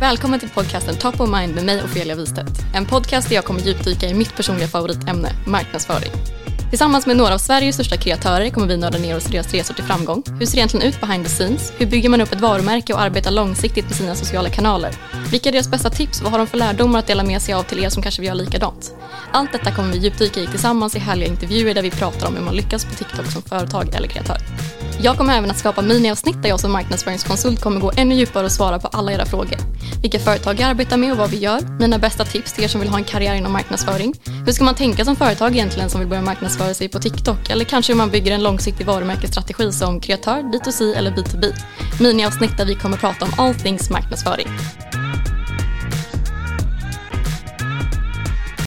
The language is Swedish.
Välkommen till podcasten Top of Mind med mig Ofelia Wistedt. En podcast där jag kommer djupdyka i mitt personliga favoritämne, marknadsföring. Tillsammans med några av Sveriges största kreatörer kommer vi nörda ner oss i deras resor till framgång. Hur ser det egentligen ut behind the scenes? Hur bygger man upp ett varumärke och arbetar långsiktigt med sina sociala kanaler? Vilka är deras bästa tips? Vad har de för lärdomar att dela med sig av till er som kanske vill göra likadant? Allt detta kommer vi djupdyka i tillsammans i härliga intervjuer där vi pratar om hur man lyckas på TikTok som företag eller kreatör. Jag kommer även att skapa miniavsnitt där jag som marknadsföringskonsult kommer gå ännu djupare och svara på alla era frågor. Vilka företag jag arbetar med och vad vi gör, mina bästa tips till er som vill ha en karriär inom marknadsföring. Hur ska man tänka som företag egentligen som vill börja marknadsföra sig på TikTok? Eller kanske hur man bygger en långsiktig varumärkesstrategi som kreatör, B2C eller B2B. Miniavsnitt där vi kommer prata om all things marknadsföring.